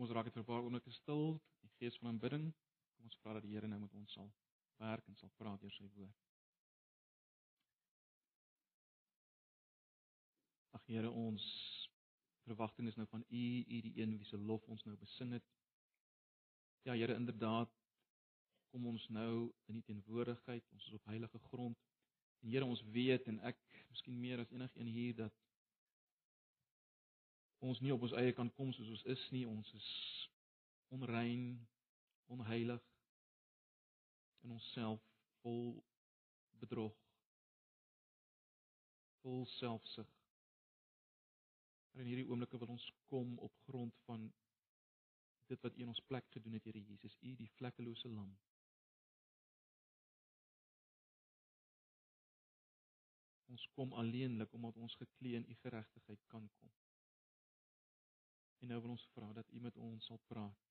Kom ons raak dit vir 'n paar oomblikke stil, die gees van aanbidding. Kom ons vra dat die Here nou met ons sal werk en sal praat deur sy woord. Ag Here, ons verwagting is nou van U, U die een wie se lof ons nou besing het. Ja Here, inderdaad kom ons nou in U teenwoordigheid, ons is op heilige grond. En Here, ons weet en ek, miskien meer as enigiemand hier dat ons nie op ons eie kan kom soos ons is nie. Ons is onrein, onheilig in onsself vol bedrog, vol selfsug. Maar in hierdie oomblikke wil ons kom op grond van dit wat U in ons plek gedoen het, Here Jesus, U die vlekkelose lam. Ons kom alleenlik omdat ons geklee in U geregtigheid kan kom. En nou wil ons vra dat U met ons sal praat.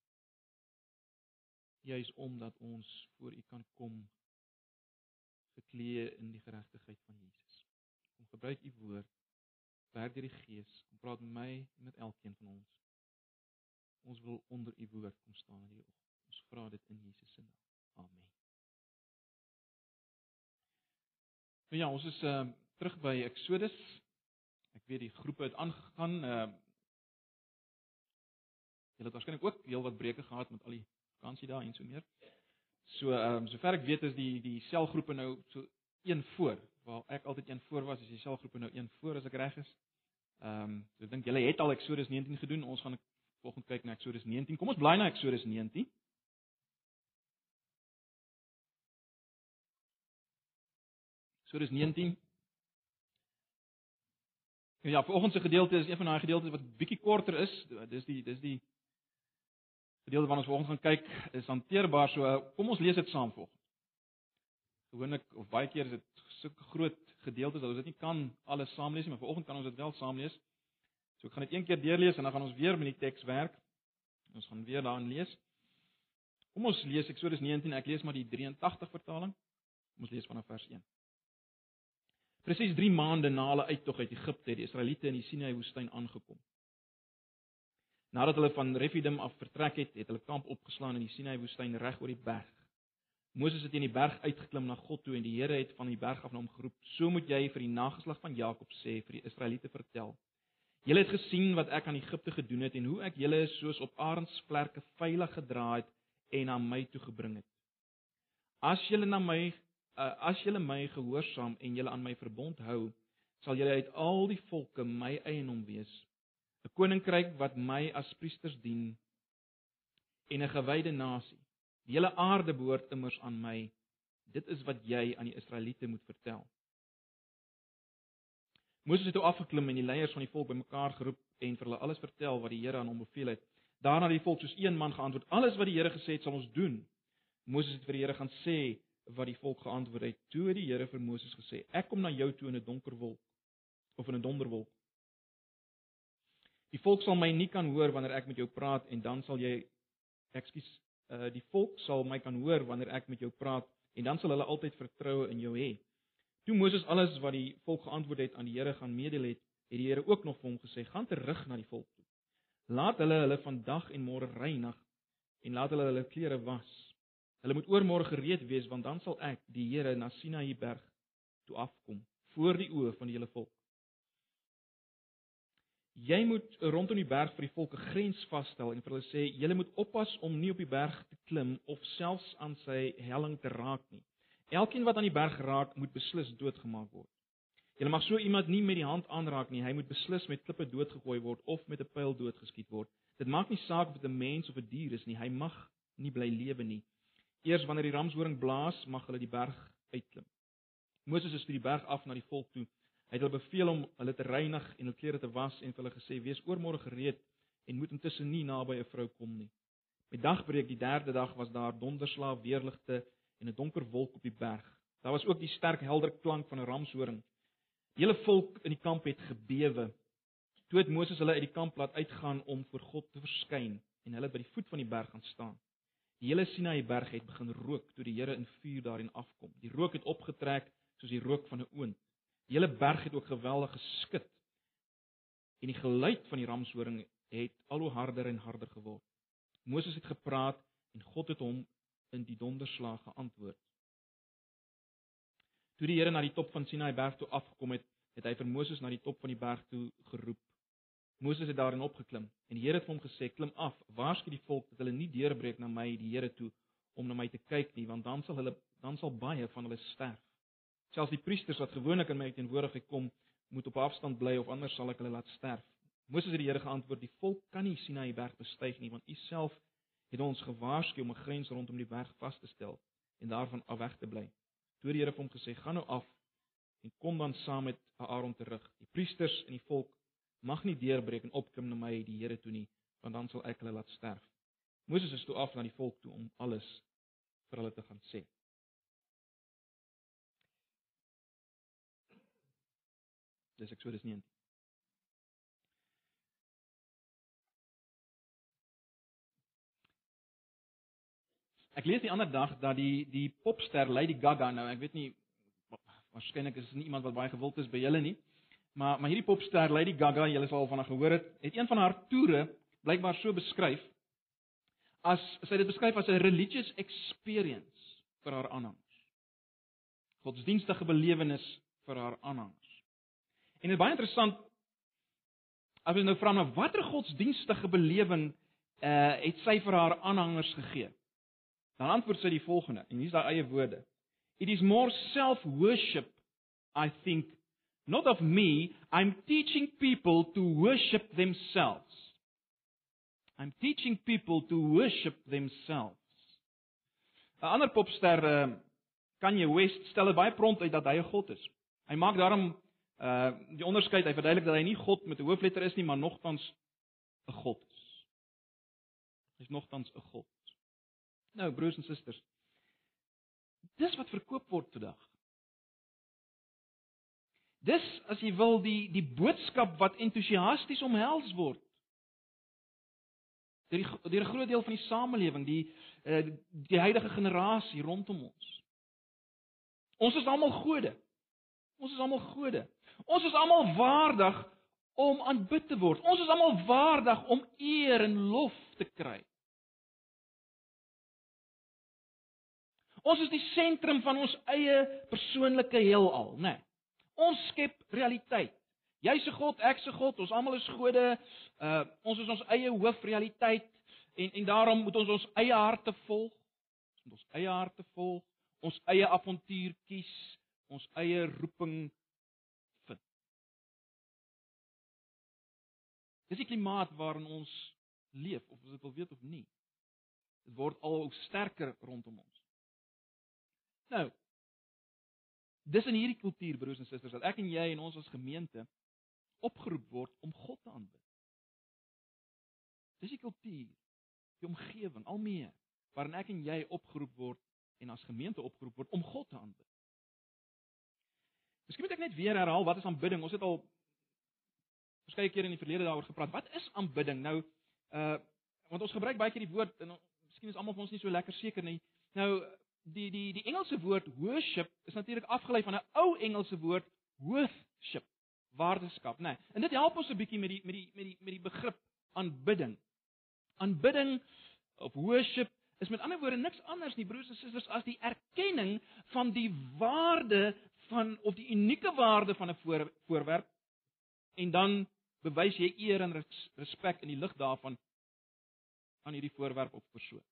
Juis omdat ons voor U kan kom geklee in die geregtigheid van Jesus. Kom gebruik U woord, werk deur die Gees, kom praat met my en met elkeen van ons. Ons wil onder U woord kom staan in die oggend. Ons vra dit in Jesus se naam. Amen. Nou ja, ons is uh terug by Exodus. Ek weet die groepe het aangegaan uh Hulle het waarskynlik ook heel wat breuke gehad met al die vakansie daar en so meer. So ehm um, sover ek weet is die die selgroepe nou so een voor waar ek altyd een voor was, is die selgroepe nou een voor as ek reg is. Ehm um, so ek dink julle het al Exodus 19 gedoen. Ons gaan volgende kyk na Exodus 19. Kom ons bly na Exodus 19. Exodus 19. Ja, vanoggend se gedeelte is een van daai gedeeltes wat bietjie korter is. Dis die dis die gedeelte waarna ons vanoggend gaan kyk is hanteerbaar. So kom ons lees dit saam volgens. Gewoonlik of baie keer is dit sulke groot gedeeltes dat ons dit nie kan alles saam lees nie, maar vanoggend kan ons dit wel saam lees. So ek gaan dit een keer deurlees en dan gaan ons weer met die teks werk. Ons gaan weer daarin lees. Kom ons lees Eksodus 19. Ek lees maar die 83 vertaling. Kom ons lees vanaf vers 1. Presies 3 maande na hulle uittog uit Egipte het die Israeliete in die Sinai woestyn aangekom. Nadat hulle van Refidim af vertrek het, het hulle kamp opgeslaan in die Sinai woestyn reg oor die berg. Moses het in die berg uitgeklim na God toe en die Here het van die berg af na hom geroep: "So moet jy vir die nageslag van Jakob sê vir die Israeliete vertel: Julle het gesien wat ek aan Egipte gedoen het en hoe ek julle soos op arendsvlerke veilig gedra het en na my toe gebring het. As julle na my uh, as julle my gehoorsaam en julle aan my verbond hou, sal julle uit al die volke my eienaam wees 'n koninkryk wat my as priesters dien en 'n gewyde nasie. Die hele aarde behoort immers aan my. Dit is wat jy aan die Israeliete moet vertel. Moses het toe afgeklim en die leiers van die volk bymekaar geroep en vir hulle alles vertel wat die Here aan hom beveel het. Daarna het die volk soos een man geantwoord: "Alles wat die Here gesê het, sal ons doen." Moses het vir die Here gaan sê wat die volk geantwoord het. Toe het die Here vir Moses gesê: "Ek kom na jou toe in 'n donker wolk of in 'n donderwolk Die volk sal my nie kan hoor wanneer ek met jou praat en dan sal jy ekskuus uh die volk sal my kan hoor wanneer ek met jou praat en dan sal hulle altyd vertroue in jou hê. Toe Moses alles wat die volk geantwoord het aan die Here gaan mededeel het, het die Here ook nog vir hom gesê: "Gaan terug na die volk toe. Laat hulle hulle vandag en môre reinig en laat hulle hulle klere was. Hulle moet oormôre gereed wees want dan sal ek, die Here, na Sinaï berg toe afkom voor die oë van die hele volk. Jy moet rondom die berg vir die volke grens vasstel en vir hulle sê: "Julle moet oppas om nie op die berg te klim of selfs aan sy helling te raak nie. Elkeen wat aan die berg raak, moet beslis doodgemaak word. Julle mag so iemand nie met die hand aanraak nie. Hy moet beslis met klippe doodgegooi word of met 'n pyl doodgeskiet word. Dit maak nie saak of dit 'n mens of 'n dier is nie. Hy mag nie bly lewe nie. Eers wanneer die ramshoring blaas, mag hulle die berg uitklim." Moses is by die berg af na die volk toe Hy het hulle beveel om hulle te reinig en hul klere te was en hulle gesê: "Wees oormôre gereed en moet intussen nie naby 'n vrou kom nie." Met dagbreek die derde dag was daar donderslae, weerligte en 'n donker wolk op die berg. Daar was ook die sterk helder klank van 'n ramshoring. Die hele volk in die kamp het gebewe. Toe het Moses hulle uit die kamp laat uitgaan om voor God te verskyn en hulle by die voet van die berg gaan staan. Die hele Sinaï berg het begin rook toe die Here in vuur daarin afkom. Die rook het opgetrek soos die rook van 'n oond. Die hele berg het ook geweldig geskud. En die geluid van die ramshoring het al hoe harder en harder geword. Moses het gepraat en God het hom in die donderslag geantwoord. Toe die Here na die top van Sinai berg toe afgekom het, het hy vir Moses na die top van die berg toe geroep. Moses het daarin opgeklim en die Here het vir hom gesê: "Klim af, waarsku die volk dat hulle nie deurbreek na my, die Here toe, om na my te kyk nie, want dan sal hulle dan sal baie van hulle sterf. Selfs die priesters wat gewoonlik in my teenwoordigheid kom, moet op afstand bly of anders sal ek hulle laat sterf." Moses het die Here geantwoord: "Die volk kan nie Sinai berg bestyg nie, want U self het ons gewaarsku om 'n grens rondom die berg vas te stel en daarvan af weg te bly." Toe die Here hom gesê: "Gaan nou af en kom dan saam met Aaron terug. Die priesters en die volk mag nie deurbreek en opklim na my die Here toe nie, want dan sal ek hulle laat sterf." Moses is toe af na die volk toe om alles vir hulle te gaan sê. Dis Eksodus 19. Ek lees die ander dag dat die die popster Lady Gaga nou, ek weet nie waarskynlik is nie iemand wat baie gewild is by julle nie, maar maar hierdie popster Lady Gaga, julle sal al van haar gehoor het, het een van haar toere blykbaar so beskryf as sy dit beskryf as 'n religious experience vir haar aanhangers. Godsdienstige belewenis vir haar aanhangers. En dit is baie interessant as jy nou vra na watter godsdienstige belewing uh het sy vir haar aanhangers gegee? Dan antwoord sy die volgende en hier is haar eie woorde. It is more self-worship I think not of me I'm teaching people to worship themselves. I'm teaching people to worship themselves. 'n Ander popster uh, Kanye West stel baie prompt uit dat hy 'n god is. Hy maak daarom uh die onderskeid, hy verduidelik dat hy nie god met 'n hoofletter is nie, maar nogtans 'n god is. Hy's nogtans 'n god. Nou broers en susters. Dis wat verkoop word vandag. Dis as jy wil die die boodskap wat entoesiasties omhels word. Deur die deur 'n groot deel van die samelewing, die uh, die huidige generasie rondom ons. Ons is almal gode. Ons is almal gode. Ons is almal waardig om aanbid te word. Ons is almal waardig om eer en lof te kry. Ons is die sentrum van ons eie persoonlike heelal, né? Nee. Ons skep realiteit. Jy's 'n God, ek's 'n God, ons almal is gode. Uh ons is ons eie hoofrealiteit en en daarom moet ons ons eie harte volg. Ons moet ons eie harte volg, ons eie avontuur kies, ons eie roeping Dis die klimaat waarin ons leef of ons dit wil weet of nie. Dit word al hoe sterker rondom ons. Nou, dis in hierdie kultuur broers en susters dat ek en jy en ons as gemeente opgeroep word om God te aanbid. Dis die kultuur, die omgewing, almee waarin ek en jy opgeroep word en as gemeente opgeroep word om God te aanbid. Miskien moet ek net weer herhaal wat is aanbidding? Ons het al verskeie kere in die verlede daaroor gepraat. Wat is aanbidding? Nou, uh want ons gebruik baie keer die woord en miskien is almal van ons nie so lekker seker nie. Nou, die die die Engelse woord worship is natuurlik afgelei van 'n ou Engelse woord worship, waardeskap, né? Nee, en dit help ons 'n bietjie met die met die met die met die begrip aanbidding. Aanbidding of worship is met ander woorde niks anders nie broers en susters as die erkenning van die waarde van of die unieke waarde van 'n voor, voorwerp en dan bewys jy eer en respek in die lig daarvan aan hierdie voorwerp of persoon.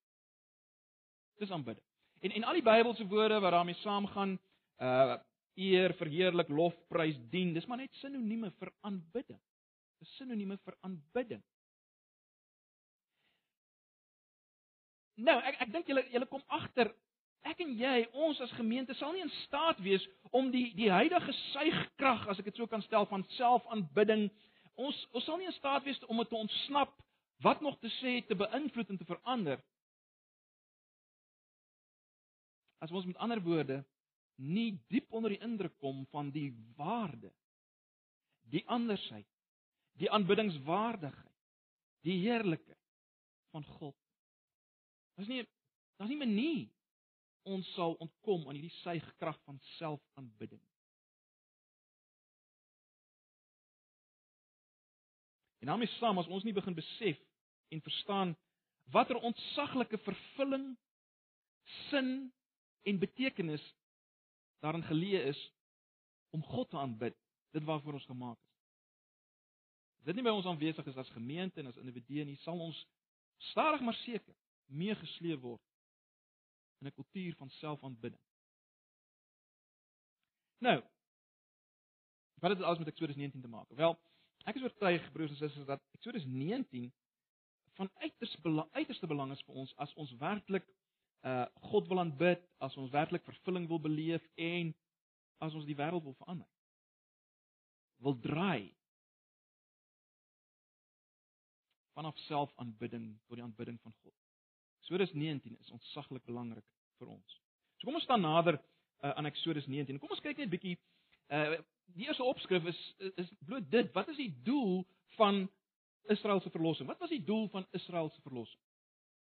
Dis aanbidding. En en al die Bybelse woorde wat daarmee saamgaan, uh eer, verheerlik, lof, prys, dien, dis maar net sinonieme vir aanbidding. Dis sinonieme vir aanbidding. Nou, ek ek dink julle julle kom agter ek en jy, ons as gemeente sal nie in staat wees om die die huidige suigkrag, as ek dit so kan stel, van selfaanbidding, ons ons sal nie in staat wees om dit te ontsnap, wat nog te sê, te beïnvloed en te verander as ons met ander woorde nie diep onder die indruk kom van die waarde, die andersheid, die aanbiddingswaardigheid, die heerlikheid van God. Dis nie daar's nie 'n manier ons sal ontkom aan hierdie suigkrag van selfaanbidding. En daarmee saam as ons nie begin besef en verstaan watter ontsaglike vervulling, sin en betekenis daarin geleë is om God te aanbid, dit waarvoor ons gemaak is. As dit nie by ons aanwesig is as gemeente en as individue nie, sal ons stadig maar seker meegesleep word in 'n kultuur van selfaanbidding. Nou, wat het dit alles met Eksodus 19 te maak? Wel, ek is oortuig broers en susters dat Eksodus 19 van uiters belang, uiterste belang is vir ons as ons werklik uh God wil aanbid, as ons werklik vervulling wil beleef en as ons die wêreld wil verander. Wil draai vanaf selfaanbidding tot die aanbidding van God. Eksodus 19 is ontsaglik belangrik vir ons. So kom ons staan nader uh, aan Eksodus 19. Kom ons kyk net bietjie uh die eerste opskrif is is bloot dit. Wat is die doel van Israel se verlossing? Wat was die doel van Israel se verlossing?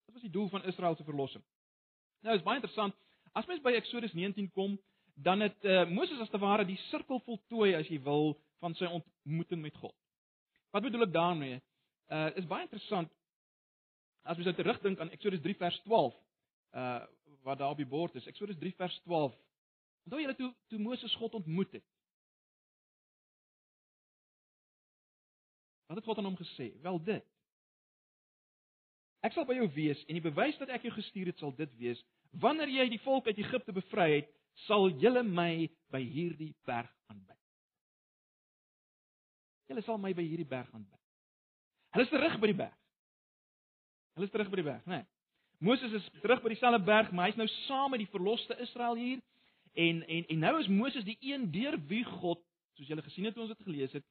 Wat was die doel van Israel se verlossing? Nou is baie interessant. As mens by Eksodus 19 kom, dan het uh, Moses as te ware die sirkel voltooi as jy wil van sy ontmoeting met God. Wat bedoel ek daarmee? Uh is baie interessant as jy nou terugdink aan Eksodus 3 vers 12 uh wat daar op die bord is. Eksodus 3 vers 12. Onthou julle toe toe Moses God ontmoet het. Wat het God aan hom gesê? Wel dit. Ek sal by jou wees en die bewys dat ek jou gestuur het sal dit wees: wanneer jy die volk uit Egipte bevry het, sal julle my by hierdie berg aanbid. Julle sal my by hierdie berg aanbid. Hulle is terug by die berg. Hulle is terug by die berg, né? Nee. Moses is terug by dieselfde berg, maar hy's nou saam met die verloste Israel hier. En en en nou is Moses die een deur wie God, soos julle gesien het toe ons dit gelees het,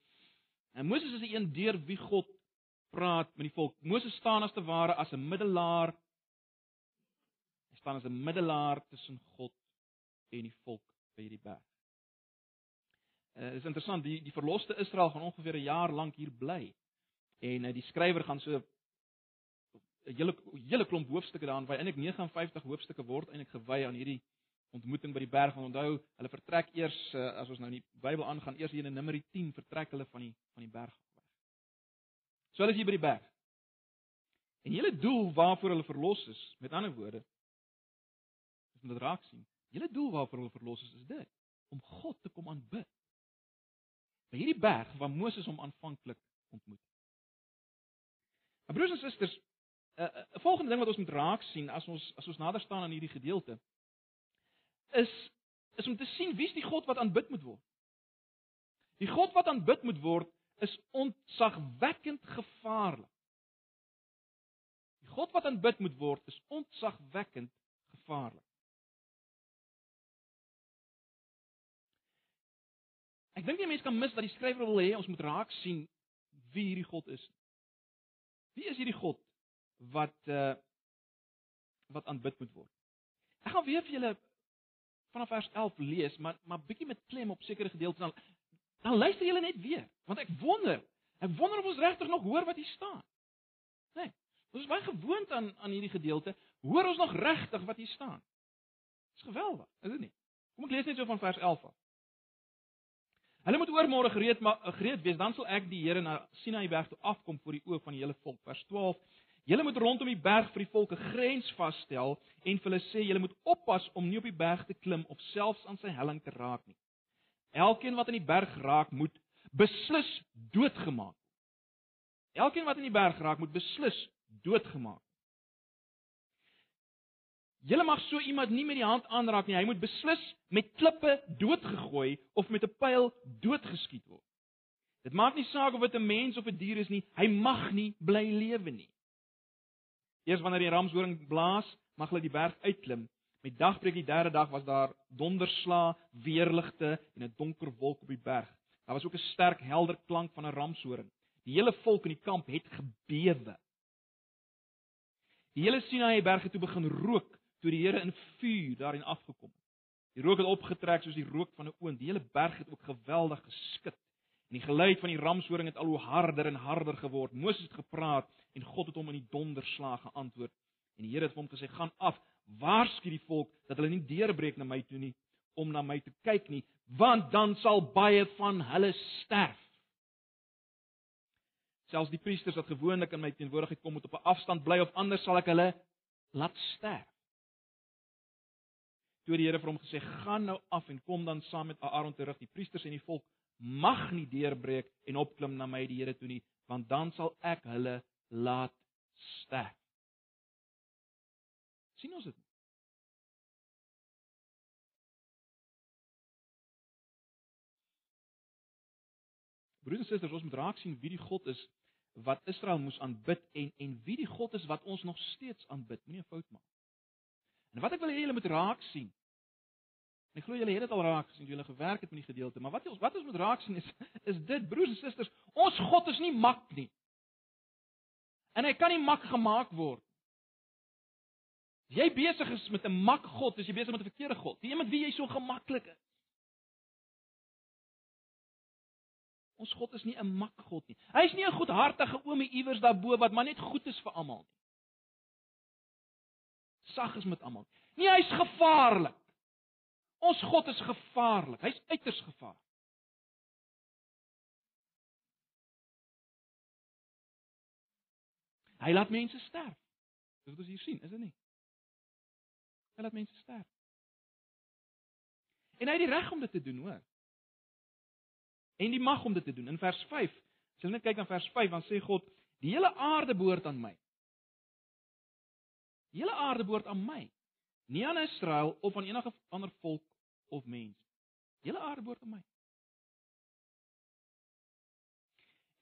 en Moses is die een deur wie God praat met die volk. Moses staan as te ware as 'n middelaar. Hy staan as 'n middelaar tussen God en die volk by hierdie berg. Uh, is interessant, die die verloste Israel gaan ongeveer 'n jaar lank hier bly. En uh, die skrywer gaan so 'n hele hele klomp hoofstukke daarin wy. Eintlik 59 hoofstukke word eintlik gewy aan hierdie ontmoeting by die berg. Want onthou, hulle vertrek eers uh, as ons nou in die Bybel aangaan, eers hier in Numeri 10 vertrek hulle van die van die berg weg. So hulle is hier by die berg. En hele doel waarvoor hulle verlos is, met ander woorde, is om dit raak sien. Hele doel waarvoor hulle verlos is, is dit om God te kom aanbid. By hierdie berg waar Moses hom aanvanklik ontmoet het. Maar broers en susters, 'n uh, uh, volgende ding wat ons moet raak sien as ons as ons nader staan aan hierdie gedeelte is is om te sien wie's die God wat aanbid moet word. Die God wat aanbid moet word is ontzagwekkend gevaarlik. Die God wat aanbid moet word is ontzagwekkend gevaarlik. Ek dink nie mense kan mis dat die skrywer wil hê ons moet raak sien wie hierdie God is. Wie is hierdie God wat uh wat aanbid moet word? Ek gaan weer vir julle vanaf vers 11 lees, maar maar bietjie met klem op sekere gedeeltes dan dan luister julle net weer, want ek wonder, ek wonder of ons regtig nog hoor wat hier staan. Nee. Ons is baie gewoond aan aan hierdie gedeelte. Hoor ons nog regtig wat hier staan? Dis geweldig, is dit nie? Kom ek lees net so van vers 11 af. Hulle moet oormôre gereed maar gereed wees, dan sal ek die Here na Sinaï berg toe afkom voor die oë van die hele volk. Vers 12. Julle moet rondom die berg vir die volke grens vasstel en vir hulle sê julle moet oppas om nie op die berg te klim of selfs aan sy helling te raak nie. Elkeen wat aan die berg raak, moet beslis doodgemaak word. Elkeen wat aan die berg raak, moet beslis doodgemaak word. Julle mag so iemand nie met die hand aanraak nie. Hy moet beslis met klippe doodgegooi of met 'n pyl doodgeskiet word. Dit maak nie saak of dit 'n mens of 'n dier is nie. Hy mag nie bly lewe nie. Eers wanneer die ramshoring blaas, mag hulle die berg uitklim. Met dagbreek die derde dag was daar donderslae, weerligte en 'n donker wolk op die berg. Daar was ook 'n sterk helder klank van 'n ramshoring. Die hele volk in die kamp het gebewe. Die hele Sinaï berge toe begin rook toe die Here in vuur daarin afgekom het. Die rook het opgetrek soos die rook van 'n oond. Die hele berg het ook geweldig geskit. En die geluid van die ramshoring het al hoe harder en harder geword. Moses het gepraat en God het hom in die donderslag geantwoord. En die Here het hom gesê: "Gaan af, waarsku die volk dat hulle nie deurbreek na my toe nie om na my te kyk nie, want dan sal baie van hulle sterf." Selfs die priesters wat gewoonlik in my teenwoordigheid kom moet op 'n afstand bly of anders sal ek hulle laat sterf. Toe die Here vir hom gesê: "Gaan nou af en kom dan saam met Aaron terug. Die priesters en die volk mag nie deurbreek en opklim na my die Here toe nie, want dan sal ek hulle laat sterf." sien ons dit? Broers en susters, ons moet raak sien wie die God is wat Israel moes aanbid en en wie die God is wat ons nog steeds aanbid. Moenie 'n fout maak. En wat ek wil hê julle moet raak sien. En ek glo julle het dit al raak gesien, julle gewerk het met die gedeelte, maar wat ons wat ons moet raak sien is is dit broers en susters, ons God is nie mak nie. En hy kan nie mak gemaak word. As jy besig is met 'n mak God, is jy besig met 'n verkeerde God. Die een met wie jy so gemaklik is. Ons God is nie 'n mak God nie. Hy is nie 'n goedhartige oomie iewers daarbo wat maar net goed is vir almal nie. Sag is met almal. Nee, hy's gevaarlik. Ons God is gevaarlik. Hy's uiters gevaarlik. Hy laat mense sterf. Dis wat ons hier sien, is dit nie? Hy laat mense sterf. En hy het die reg om dit te doen, hoor. En die mag om dit te doen. In vers 5, as jy net kyk na vers 5, dan sê God, die hele aarde behoort aan my. Die hele aarde behoort aan my. Nie aan Israel of aan enige ander volk of mens. Hele aarde behoort aan my.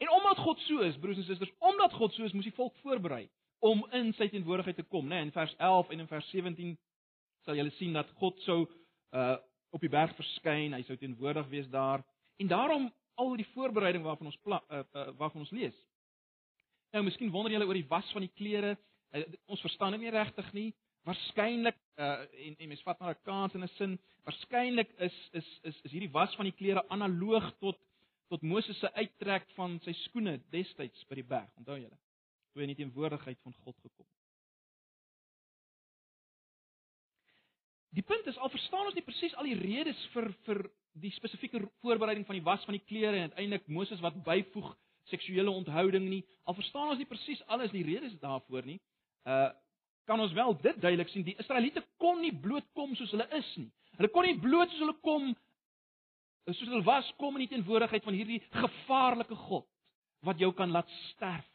En omdat God so is, broers en susters, omdat God so is, moes die volk voorberei om in sy teenwoordigheid te kom, né? Nee, in vers 11 en in vers 17 sal julle sien dat God sou uh op die berg verskyn, hy sou teenwoordig wees daar. En daarom al die voorbereiding waarvan ons pla, uh, uh, waarvan ons lees. Nou, miskien wonder julle oor die was van die klere. Uh, ons verstaan dit nie regtig nie. Waarskynlik uh en en mens vat maar 'n kans in 'n sin. Waarskynlik is is is is hierdie was van die klere analoog tot tot Moses se uittrek van sy skoene destyds by die berg. Onthou julle? Toe hy in die teenwoordigheid van God gekom het. Die punt is al verstaan ons nie presies al die redes vir vir die spesifieke voorbereiding van die was van die klere en uiteindelik Moses wat byvoeg seksuele onthouding nie. Al verstaan ons nie presies alles die redes daarvoor nie. Uh kan ons wel dit duidelik sien die Israeliete kon nie bloot kom soos hulle is nie. Hulle kon nie bloot soos hulle kom soos hulle was kom in die teenwoordigheid van hierdie gevaarlike God wat jou kan laat sterf.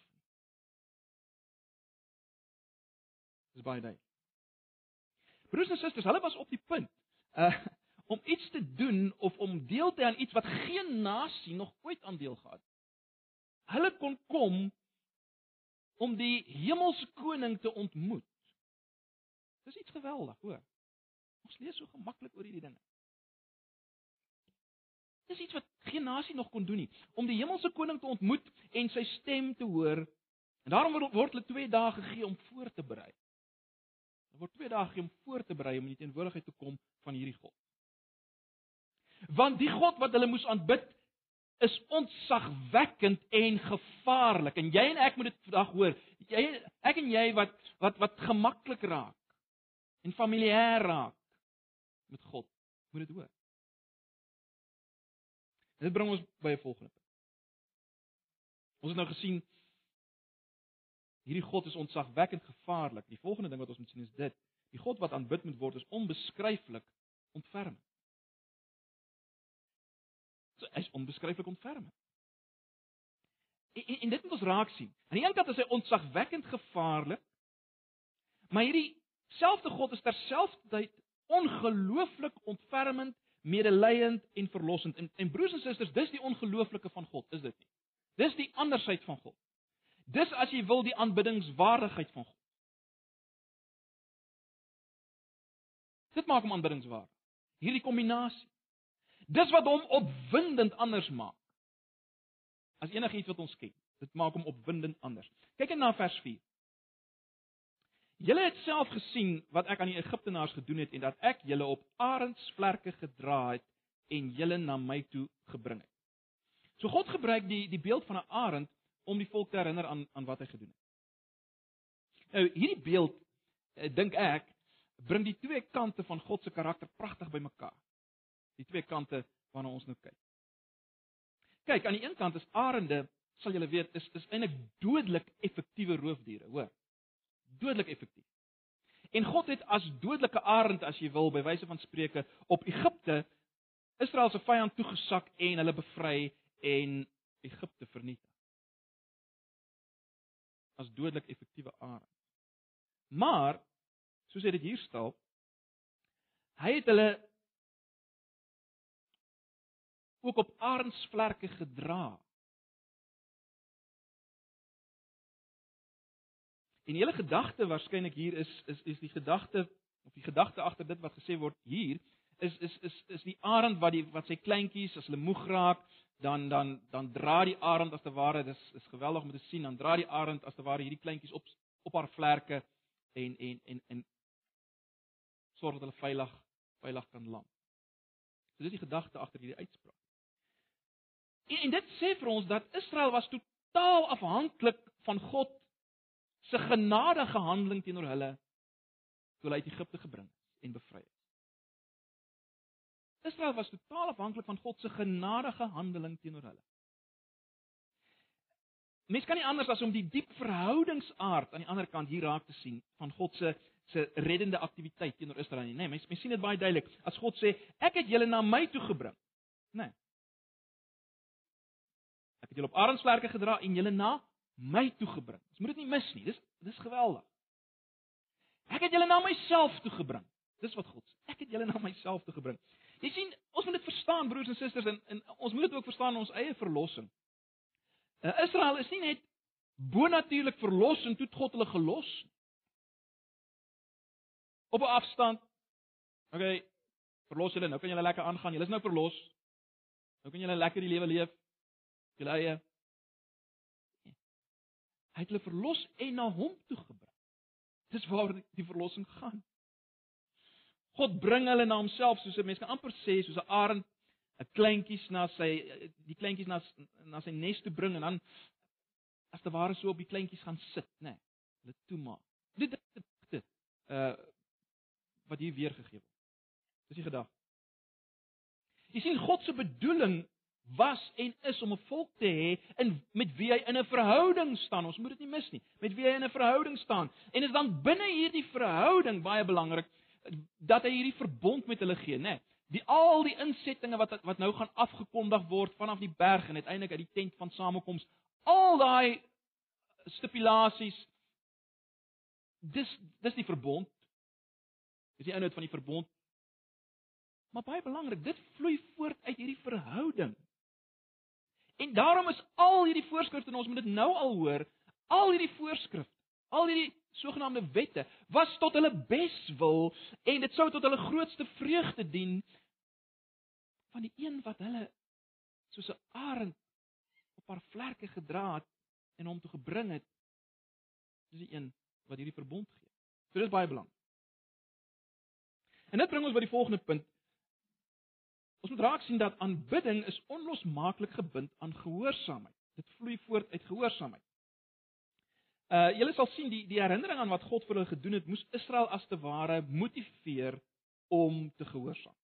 Dis baie duidelik. Broers en susters, hulle was op die punt uh om iets te doen of om deel te aan iets wat geen nasie nog ooit aan deel gehad het. Hulle kon kom om die hemelse koning te ontmoet. Dis iets geweldig, hoor. Ons lees so gemaklik oor hierdie dinge. Dis iets wat geen nasie nog kon doen nie, om die hemelse koning te ontmoet en sy stem te hoor. En daarom word, word hulle 2 dae gegee om voor te berei. Daar word 2 dae gegee om voor te berei om in die teenwoordigheid te kom van hierdie God. Want die God wat hulle moes aanbid is ontzagwekkend en gevaarlik. En jy en ek moet dit vandag hoor. Jy ek en jy wat wat wat gemaklik raak en familier raak met God, moet dit hoor. Dit bring ons by 'n volgende punt. Ons het nou gesien Hierdie God is ontzagwekkend gevaarlik. Die volgende ding wat ons moet sien is dit: die God wat aanbid moet word is onbeskryflik ontfermend. So hy's onbeskryflik ontfermend. En, en, en dit moet ons raak sien. Aan die een kant is hy ontzagwekkend gevaarlik, maar hierdie selfde God is terselfdertyd ongelooflik ontfermend, medelydend en verlossend. En, en broers en susters, dis die ongelooflike van God, is dit nie? Dis die andersheid van God. Dis as jy wil die aanbiddingswaardigheid van God. Dit maak hom aanbiddingswaardig. Hierdie kombinasie. Dis wat hom opwindend anders maak. As enigiets wat ons ken. Dit maak hom opwindend anders. Kyk net na vers 4. Julle het self gesien wat ek aan die Egiptenaars gedoen het en dat ek julle op arendsvlerke gedra het en julle na my toe gebring het. So God gebruik die die beeld van 'n arend om die volk te herinner aan aan wat hy gedoen het. Nou hierdie beeld eh, dink ek bring die twee kante van God se karakter pragtig bymekaar. Die twee kante waarna ons nou kyk. Kyk, aan die een kant is arende sal julle weet is is eintlik dodelik effektiewe roofdiere, hoor. Dodelik effektief. En God het as dodelike arend as jy wil by wyse van spreuke op Egipte Israel se vyand toegesak en hulle bevry en Egipte vernietig. As dodelik effektiewe arend. Maar soos hy dit hier stel, hy het hulle ook op arendsvlerke gedra. En die hele gedagte waarskynlik hier is is is die gedagte of die gedagte agter dit wat gesê word hier is is is is die arend wat die wat sy kleintjies as hulle moeg raak dan dan dan dra die arend as te ware dis is geweldig om te sien dan dra die arend as te ware hierdie kleintjies op op haar vlerke en en en en sorg dat hulle veilig veilig kan land. So dis die gedagte agter hierdie uitspraak. En, en dit sê vir ons dat Israel was totaal afhanklik van God se genadige handeling teenoor hulle toe hulle uit Egipte gebring is en bevry is. Israel was totaal afhanklik van God se genadige handeling teenoor hulle. Mens kan nie anders as om die diep verhoudingsaard aan die ander kant hier raak te sien van God se se reddende aktiwiteit teenoor Israel nie. Nee, mens mens sien dit baie duidelik. As God sê, "Ek het julle na my toe gebring." Nee. Ek het julle op arensvlerke gedra en julle na my toe gebring. Jy moet dit nie mis nie. Dis dis geweldig. Ek het julle na myself toe gebring. Dis wat God sê. Ek het julle na myself toe gebring. Jy sien, ons moet dit verstaan broers en susters en, en ons moet dit ook verstaan in ons eie verlossing. Uh, Israel is nie net bonatuurlik verlos en toe God hulle gelos op 'n afstand. Okay, verlos julle, nou kan julle lekker aangaan. Julle is nou verlos. Nou kan julle lekker die lewe leef. Julle eie Hy het hulle verlos en na hom toe gebring. Dis waar die verlossing gaan. God bring hulle na homself soos 'n mens kan amper sê soos 'n arend 'n kleintjies na sy die kleintjies na na sy nes toe bring en dan as te ware so op die kleintjies gaan sit, nê. Nee, hulle toemaak. Dit dit dit uh wat hier weergegee word. Dis die gedagte. Jy sien God se bedoeling was en is om 'n volk te hê in met wie hy in 'n verhouding staan. Ons moet dit nie mis nie. Met wie hy in 'n verhouding staan. En dit is dan binne hierdie verhouding baie belangrik dat hy hierdie verbond met hulle gee, né? Die al die insettinge wat wat nou gaan afgekondig word vanaf die berg en uiteindelik uit die tent van samekoms. Al daai stipulasies dis dis die verbond. Dis die inhoud van die verbond. Maar baie belangrik, dit vloei voort uit hierdie verhouding. En daarom is al hierdie voorskrifte en ons moet dit nou al hoor, al hierdie voorskrifte, al hierdie sogenaamde wette was tot hulle beswil en dit sou tot hulle grootste vreugde dien van die een wat hulle soos 'n arend op haar vlerke gedra het en hom toe gebring het. Dis die een wat hierdie verbond gee. So dis baie belangrik. En dit bring ons by die volgende punt. Ons moet raak sien dat aanbidding is onlosmaaklik gebind aan gehoorsaamheid. Dit vloei voort uit gehoorsaamheid. Uh julle sal sien die die herinnering aan wat God vir hulle gedoen het, moes Israel as te ware motiveer om te gehoorsaam.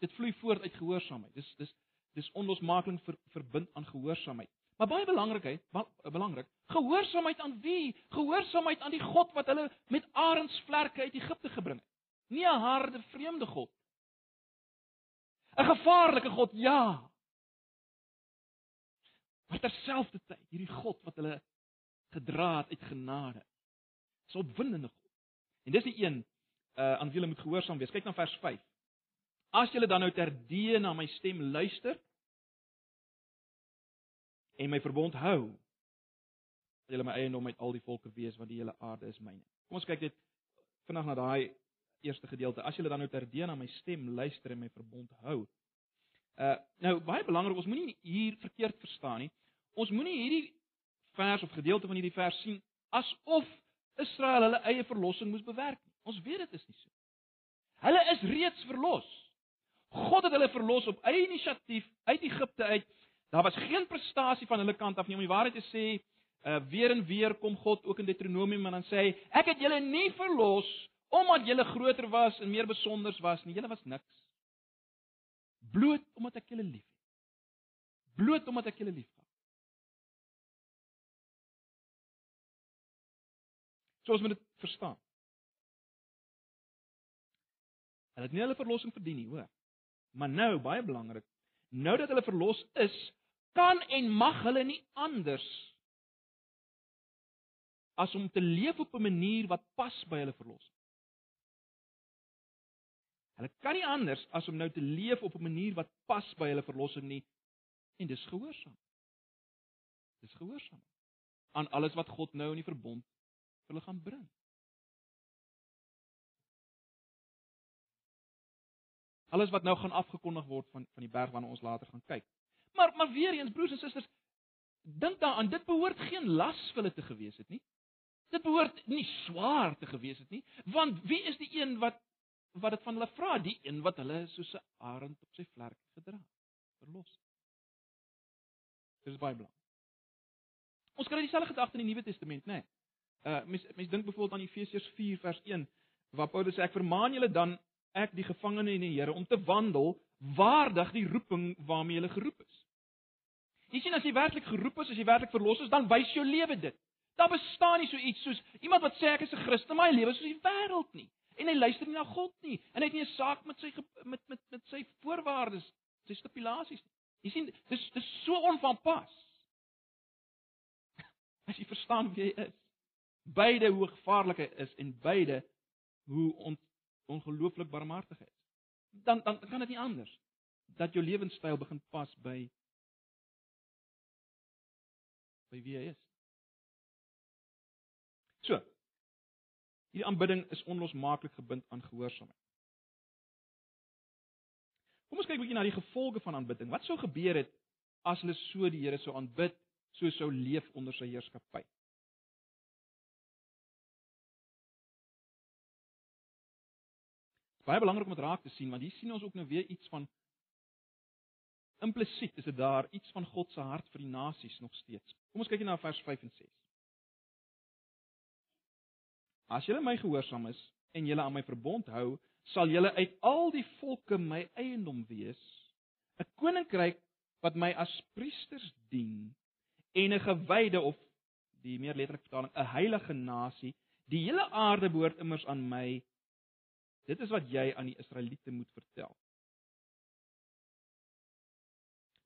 Dit vloei voort uit gehoorsaamheid. Dis dis dis onlosmaaklik ver, verbind aan gehoorsaamheid. Maar baie belangrikheid, belangrik, gehoorsaamheid aan wie? Gehoorsaamheid aan die God wat hulle met arendsvlerke uit Egipte gebring het. Nie 'n harde vreemde God. 'n Gevaarlike God, ja. Maar terselfdertyd hierdie God wat hulle gedra het uit genade. Dis 'n opwindende God. En dis die een uh aan wie hulle moet gehoorsaam wees. Kyk na vers 5. As julle dan nou terdee na my stem luister, en my verbond hou, sal julle my eiendom uit al die volke wees want die hele aarde is myne. Kom ons kyk net vinnig na daai eerste gedeelte. As julle dan nou terdee na my stem luister en my verbond hou. Uh nou baie belangrik, ons moenie hier verkeerd verstaan nie. Ons moenie hierdie vers of gedeelte van hierdie vers sien asof Israel hulle eie verlossing moes bewerk nie. Ons weet dit is nie so. Hulle is reeds verlos. God het hulle verlos op eie inisiatief uit Egipte uit Daar was geen prestasie van hulle kant af nie om die waarheid te sê. Uh weer en weer kom God ook in Deuteronomium en dan sê hy, ek het julle nie verlos omdat julle groter was en meer besonders was nie. Julle was niks. bloot omdat ek julle liefhet. Bloot omdat ek julle liefhet. Soos moet dit verstaan. Hulle het nie hulle verlossing verdien nie, hoor. Maar nou, baie belangrik, nou dat hulle verlos is, kan en mag hulle nie anders as om te leef op 'n manier wat pas by hulle verlossing. Hulle kan nie anders as om nou te leef op 'n manier wat pas by hulle verlossing nie en dis gehoorsaam. Dis gehoorsaam aan alles wat God nou in die verbond vir hulle gaan bring. Alles wat nou gaan afgekondig word van van die berg waarna ons later gaan kyk. Maar maar weer eens broers en susters, dink daaraan, dit behoort geen las vir hulle te gewees het nie. Dit behoort nie swaar te gewees het nie, want wie is die een wat wat dit van hulle vra, die een wat hulle soos 'n arend op sy vlerk gedra het, verlos. Dit is baie belangrik. Ons kry dieselfde gedagte in die Nuwe Testament, né? Nee. Uh mens mens dink byvoorbeeld aan Efesiërs 4 vers 1 waar Paulus sê ek vermaan julle dan ek die gevangene in die Here om te wandel waardig die roeping waarmee jy geroep is. Jy sien as jy werklik geroep is, as jy werklik verlos is, dan wys jou lewe dit. Daar bestaan nie so iets soos iemand wat sê ek is 'n Christen, maar hy lewe soos die wêreld nie. En hy luister nie na God nie en hy het nie 'n saak met sy met met met sy voorwaardes, sy stipulasies nie. Jy sien, dis dis so onvanpas. As jy verstaan wie hy is. Beide hoe gevaarlik hy is en beide hoe on, ongelooflik barmhartig hy is. Dan dan kan dit nie anders dat jou lewenstyl begin pas by by wie hy is. So. Hierdie aanbidding is onlosmaaklik gebind aan gehoorsaamheid. Kom ons kyk 'n bietjie na die gevolge van aanbidding. Wat sou gebeur het as hulle so die Here sou aanbid, so sou leef onder sy heerskappy? Baie belangrik om dit raak te sien want hier sien ons ook nou weer iets van implisiet is dit daar iets van God se hart vir die nasies nog steeds. Kom ons kyk na vers 5 en 6. As julle my gehoorsaam is en julle aan my verbond hou, sal julle uit al die volke my eiendom wees, 'n koninkryk wat my as priesters dien en 'n gewyde of die meer letterlike vertaling 'n heilige nasie. Die hele aarde behoort immers aan my. Dit is wat jy aan die Israeliete moet vertel.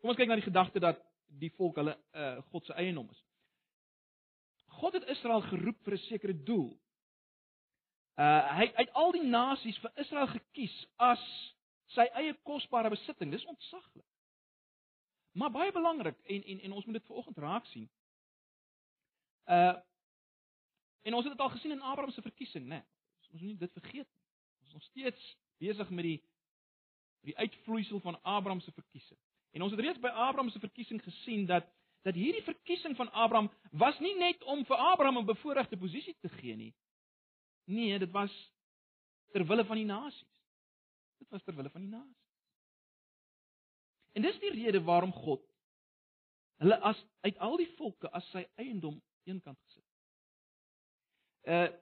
Kom ons kyk na die gedagte dat die volk hulle uh, God se eiendom is. God het Israel geroep vir 'n sekere doel. Uh hy uit al die nasies vir Israel gekies as sy eie kosbare besitting. Dis ontsaglik. Maar baie belangrik en en en ons moet dit vanoggend raak sien. Uh en ons het dit al gesien in Abraham se verkiesing, né? Nee, ons moet nie dit vergeet nie. Ons is nog steeds besig met die die uitvloeisel van Abraham se verkiesing. En ons het reeds by Abraham se verkiesing gesien dat dat hierdie verkiesing van Abraham was nie net om vir Abraham 'n bevoordeelde posisie te gee nie. Nee, dit was ter wille van die nasies. Dit was ter wille van die nasies. En dis die rede waarom God hulle as uit al die volke as sy eiendom eenkant gesit. Uh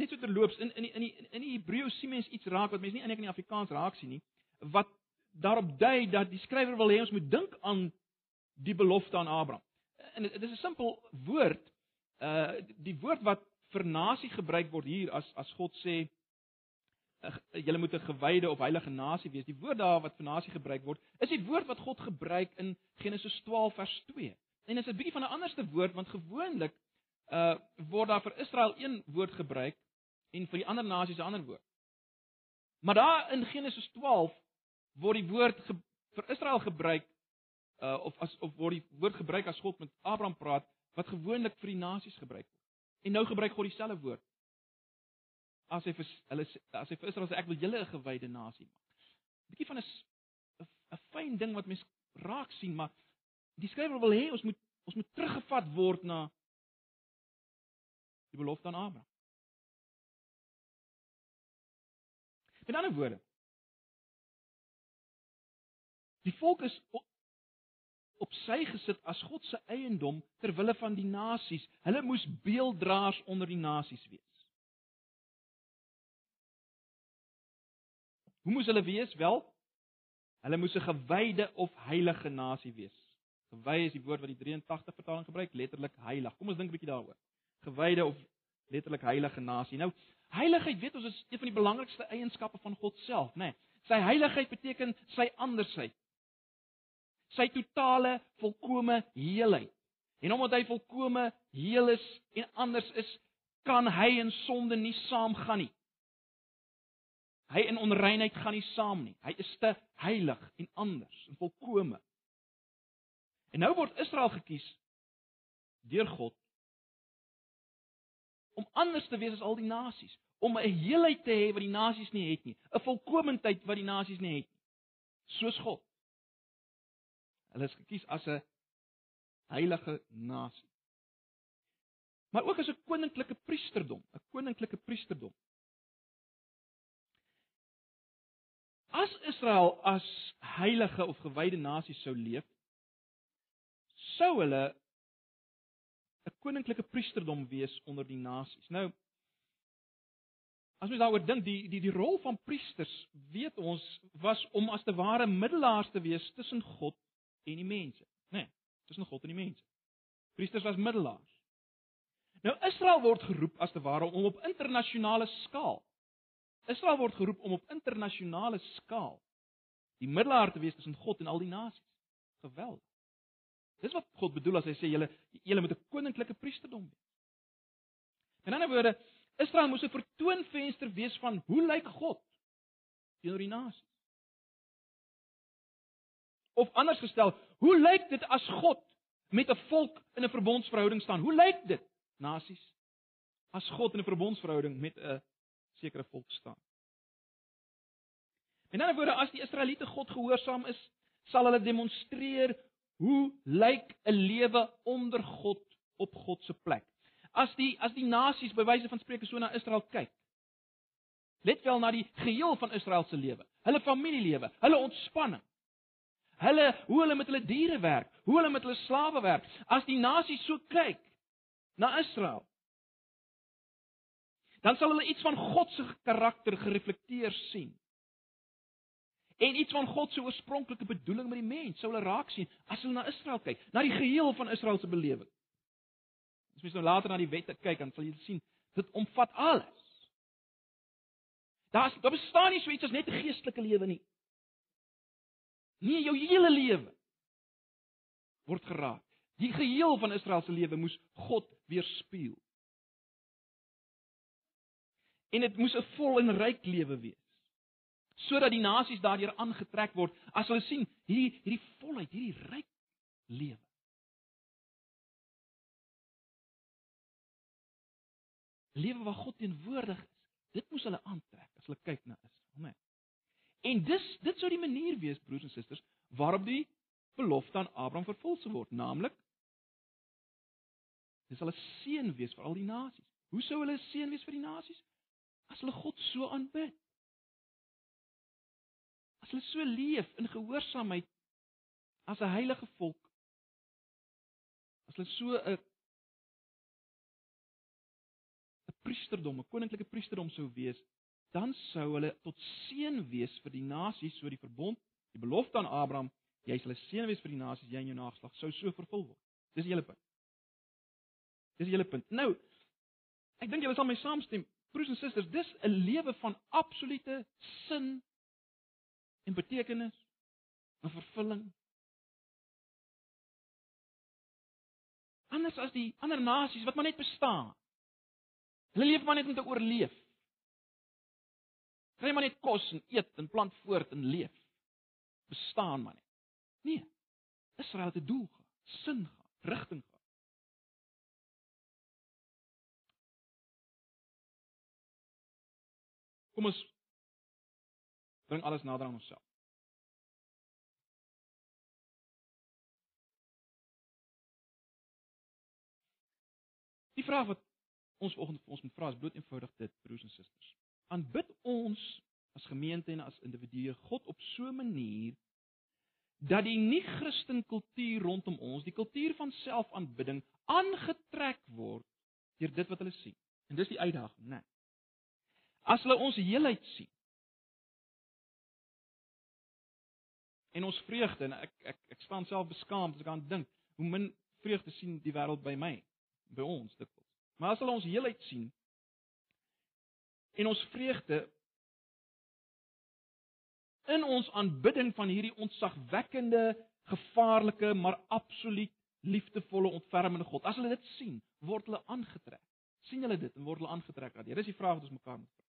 net so terloops in in in die in die Hebreë sien mens iets raak wat mense nie eintlik in die Afrikaans raak sien nie, wat daarop dui dat die skrywer wil hê ons moet dink aan die belofte aan Abraham. En dit is 'n simpel woord. Uh die woord wat vir nasie gebruik word hier as as God sê julle moet 'n gewyde of heilige nasie wees. Die woord daar wat vir nasie gebruik word, is die woord wat God gebruik in Genesis 12 vers 2. En dit is 'n bietjie van 'n anderste woord want gewoonlik uh word daar vir Israel een woord gebruik en vir die ander nasies 'n ander woord. Maar daar in Genesis 12 word die woord ge, vir Israel gebruik uh of as of word die woord gebruik as God met Abraham praat wat gewoonlik vir die nasies gebruik word. En nou gebruik God dieselfde woord. As hy vir hulle as hy vir Israel sê ek wil julle 'n gewyde nasie maak. 'n Bietjie van 'n 'n fyn ding wat mens raak sien, maar die skrywer wil hê ons moet ons moet teruggevat word na die belofte aan Abraham. In ander woorde, die volk is op sy gesit as God se eiendom ter wille van die nasies. Hulle moes beelddraers onder die nasies wees. Hoe moes hulle wees? Wel, Hulle moes 'n gewyde of heilige nasie wees. Gewy is die woord wat die 83 vertaling gebruik, letterlik heilig. Kom ons dink 'n bietjie daaroor. Gewyde of letterlik heilige nasie. Nou, heiligheid weet ons is een van die belangrikste eienskappe van God self, né? Nee, sy heiligheid beteken sy andersheid. Sy totale, volkomme heelheid. En omdat hy volkomme heel is en anders is, kan hy in sonde nie saamgaan nie. Hy in onreinheid gaan nie saam nie. Hy is te heilig en anders en volkome. En nou word Israel gekies deur God om anders te wees as al die nasies, om 'n heelheid te hê wat die nasies nie het nie, 'n volkomendheid wat die nasies nie het nie, soos God. Hulle is gekies as 'n heilige nasie. Maar ook as 'n koninklike priesterdom, 'n koninklike priesterdom. As Israel as heilige of gewyde nasie sou leef, sou hulle 'n koninklike priesterdom wees onder die nasies. Nou as mens daaroor dink, die die die rol van priesters, weet ons, was om as te ware middelaars te wees tussen God en die mense, né? Nee, tussen God en die mense. Priesters was middelaars. Nou Israel word geroep as te ware om op internasionale skaal Israel word geroep om op internasionale skaal die middelaar te wees tussen God en al die nasies. Geweldig. Dis wat God bedoel as hy sê julle julle moet 'n koninklike priesterdom wees. In ander woorde, Israel moes 'n vertoonvenster wees van hoe lyk God teenoor die nasies. Of anders gestel, hoe lyk dit as God met 'n volk in 'n verbondsverhouding staan? Hoe lyk dit, nasies? As God in 'n verbondsverhouding met 'n sekere volk staan. In ander woorde, as die Israeliete God gehoorsaam is, sal hulle demonstreer hoe lyk 'n lewe onder God op God se plek. As die as die nasies by wyse van spreuke so na Israel kyk. Let wel na die geheel van Israel se lewe, hulle familielewe, hulle ontspanning. Hulle hoe hulle met hulle diere werk, hoe hulle met hulle slawe werk. As die nasies so kyk na Israel, dan sal hulle iets van God se karakter gereflekteer sien. En iets van God se oorspronklike bedoeling met die mens sou hulle raak sien as hulle na Israel kyk, na die geheel van Israel se belewing. As mens nou later na die wette kyk, dan sal jy sien dit omvat alles. Daar's daar bestaan nie so iets as net 'n geestelike lewe nie. Nee, jou hele lewe word geraak. Die geheel van Israel se lewe moes God weerspieël en dit moes 'n vol en ryk lewe wees sodat die nasies daardeur aangetrek word as hulle sien hierdie hierdie volheid, hierdie ryk lewe. Lewe waar God teenwoordig is. Dit moes hulle aantrek as hulle kyk na Israel, né? En dis dit sou die manier wees broers en susters waarop die belofte aan Abraham vervul sou word, naamlik dis hulle seën wees vir al die nasies. Hoe sou hulle seën wees vir die nasies? as hulle God so aanbid. As hulle so leef in gehoorsaamheid as 'n heilige volk. As hulle so 'n 'n priesterdom, 'n koninklike priesterdom sou wees, dan sou hulle tot seën wees vir die nasies, so die verbond, die belofte aan Abraham, jy sal 'n seën wees vir die nasies, jy en jou nageslag sou so vervul word. Dis die hele punt. Dis die hele punt. Nou, ek dink julle sal my saamstem, Broers en susters, dis 'n lewe van absolute sin en betekenis, 'n vervulling. Anders as die ander nasies wat maar net bestaan. Hulle leef maar net om te oorleef. Kry maar net kos en eet en plant voort en leef. Bestaan maar net. Nee. Israel het 'n doel, sin, rigting. Kom ons bring alles nader aan onsself. Die vraag wat ons vanoggend vir ons moet vra is bloot eenvoudig dit, broers en susters. Aanbid ons as gemeente en as individue God op so 'n manier dat die nie-Christen kultuur rondom ons, die kultuur van selfaanbidding, aangetrek word deur dit wat hulle sien. En dis die uitdaging, né? Nee. As hulle ons heelheid sien. en ons vreugde en ek ek ek staan self beskaamd as ek aan dink hoe min vreugde sien die wêreld by my by ons dikwels. Maar as hulle ons heelheid sien en ons vreugde in ons aanbidding van hierdie ontzagwekkende, gevaarlike, maar absoluut liefdevolle, ontfermende God. As hulle dit sien, word hulle aangetrek. sien hulle dit en word hulle aangetrek aan. Dis die vraag wat ons mekaar moet vra.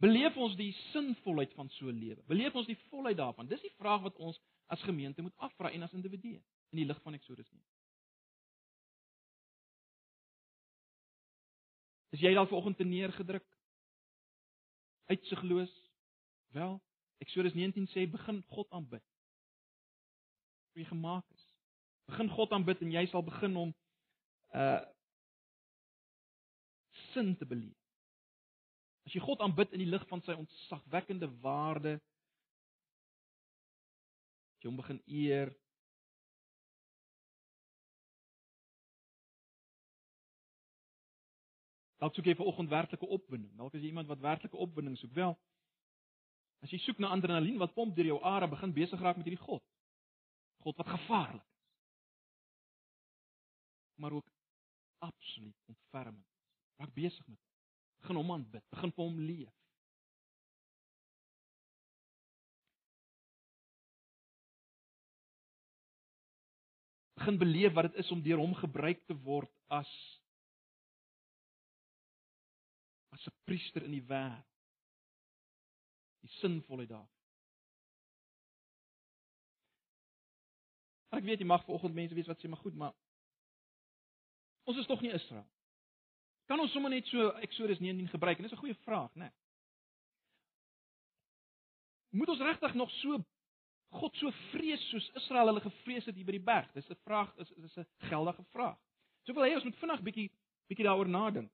Beleef ons die sinvolheid van so 'n lewe? Beleef ons die volheid daarvan? Dis die vraag wat ons as gemeente moet afvra en as individue in die lig van Eksodus 9. Is jy dalk vanoggend te neergedruk? Uitsigloos? Wel, Eksodus 19 sê begin God aanbid. Wie gemaak is. Begin God aanbid en jy sal begin om uh sin te beleef. As jy God aanbid in die lig van sy ontzagwekkende waarde, jy hom begin eer. Dalk soek jy vir oggend werklike opwinding. Dalk is jy iemand wat werklike opwinding soek. Wel, as jy soek na adrenalien wat pomp deur jou are, begin besig raak met hierdie God. God wat gevaarlik is. Maar ook absoluut ontfermend. Raak besig met begin hom aanbid, begin vir hom leef. Begin beleef wat dit is om deur hom gebruik te word as 'n priester in die wêreld. Die sinvolheid daar. Ek weet jy mag vanoggend mense wees wat sê maar goed, maar ons is tog nie Israel. Kan ons sommer net so Eksodus 19 gebruik? En dis 'n goeie vraag, né? Nee. Moet ons regtig nog so God so vrees soos Israel hulle gevrees het hier by die berg? Dis 'n vraag, is is 'n geldige vraag. So wil hy ons moet vinnig bietjie bietjie daaroor nadink.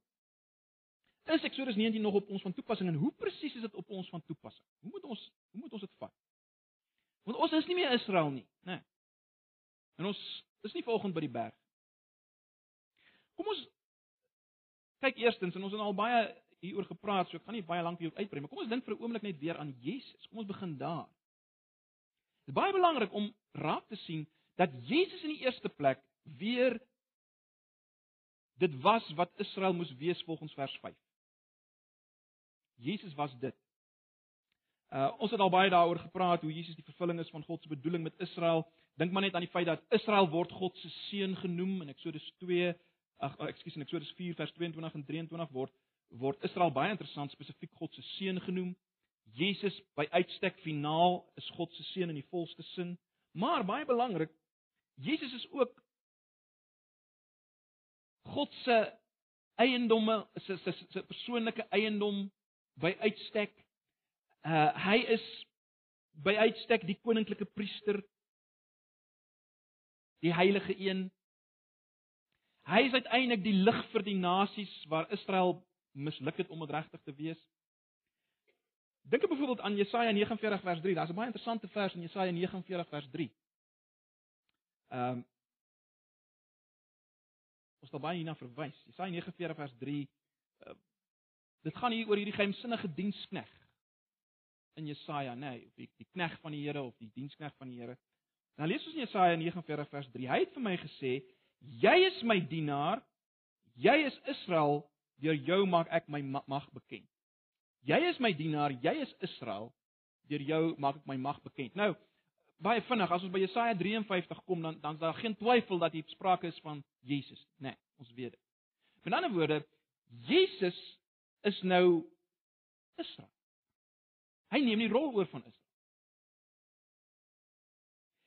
Is Eksodus 19 nog op ons van toepassing en hoe presies is dit op ons van toepassing? Hoe moet ons hoe moet ons dit vat? Want ons is nie meer Israel nie, né? Nee. En ons is nie volgens by die berg. Kom ons Kyk eerstens en ons het al baie hieroor gepraat, so ek gaan nie baie lank hierop uitbrei, maar kom ons dink vir 'n oomblik net weer aan Jesus. Kom ons begin daar. Dit is baie belangrik om raak te sien dat Jesus in die eerste plek weer dit was wat Israel moes wees volgens vers 5. Jesus was dit. Uh ons het al baie daaroor gepraat hoe Jesus die vervulling is van God se bedoeling met Israel. Dink maar net aan die feit dat Israel word God se seun genoem in Eksodus 2 ag ekskuus in Eksodus 4 vers 22 en 23 word word Israel baie interessant spesifiek God se seun genoem. Jesus by uitstek finaal is God se seun in die volste sin, maar baie belangrik, Jesus is ook God se eiendomme, sy sy sy persoonlike eiendom by uitstek. Uh hy is by uitstek die koninklike priester, die heilige een, Hy is uiteindelik die lig vir die nasies waar Israel misluk het om regtig te wees. Dink byvoorbeeld aan Jesaja 49 vers 3. Daar's 'n baie interessante vers in Jesaja 49 vers 3. Ehm um, Ons baie hierna verwys. Jesaja 49 vers 3. Dit gaan hier oor hierdie geheimsinnige dienskneg in Jesaja, nê, nee, of die, die kneg van die Here of die dienskneg van die Here. Dan lees ons in Jesaja 49 vers 3. Hy het vir my gesê, Jy is my dienaar. Jy is Israel. Deur jou maak ek my mag bekend. Jy is my dienaar, jy is Israel. Deur jou maak ek my mag bekend. Nou, baie vinnig as ons by Jesaja 53 kom dan dan is daar geen twyfel dat hier sprake is van Jesus, né? Nee, ons weet dit. Met ander woorde, Jesus is nou Israel. Hy neem die rol oor van Israel.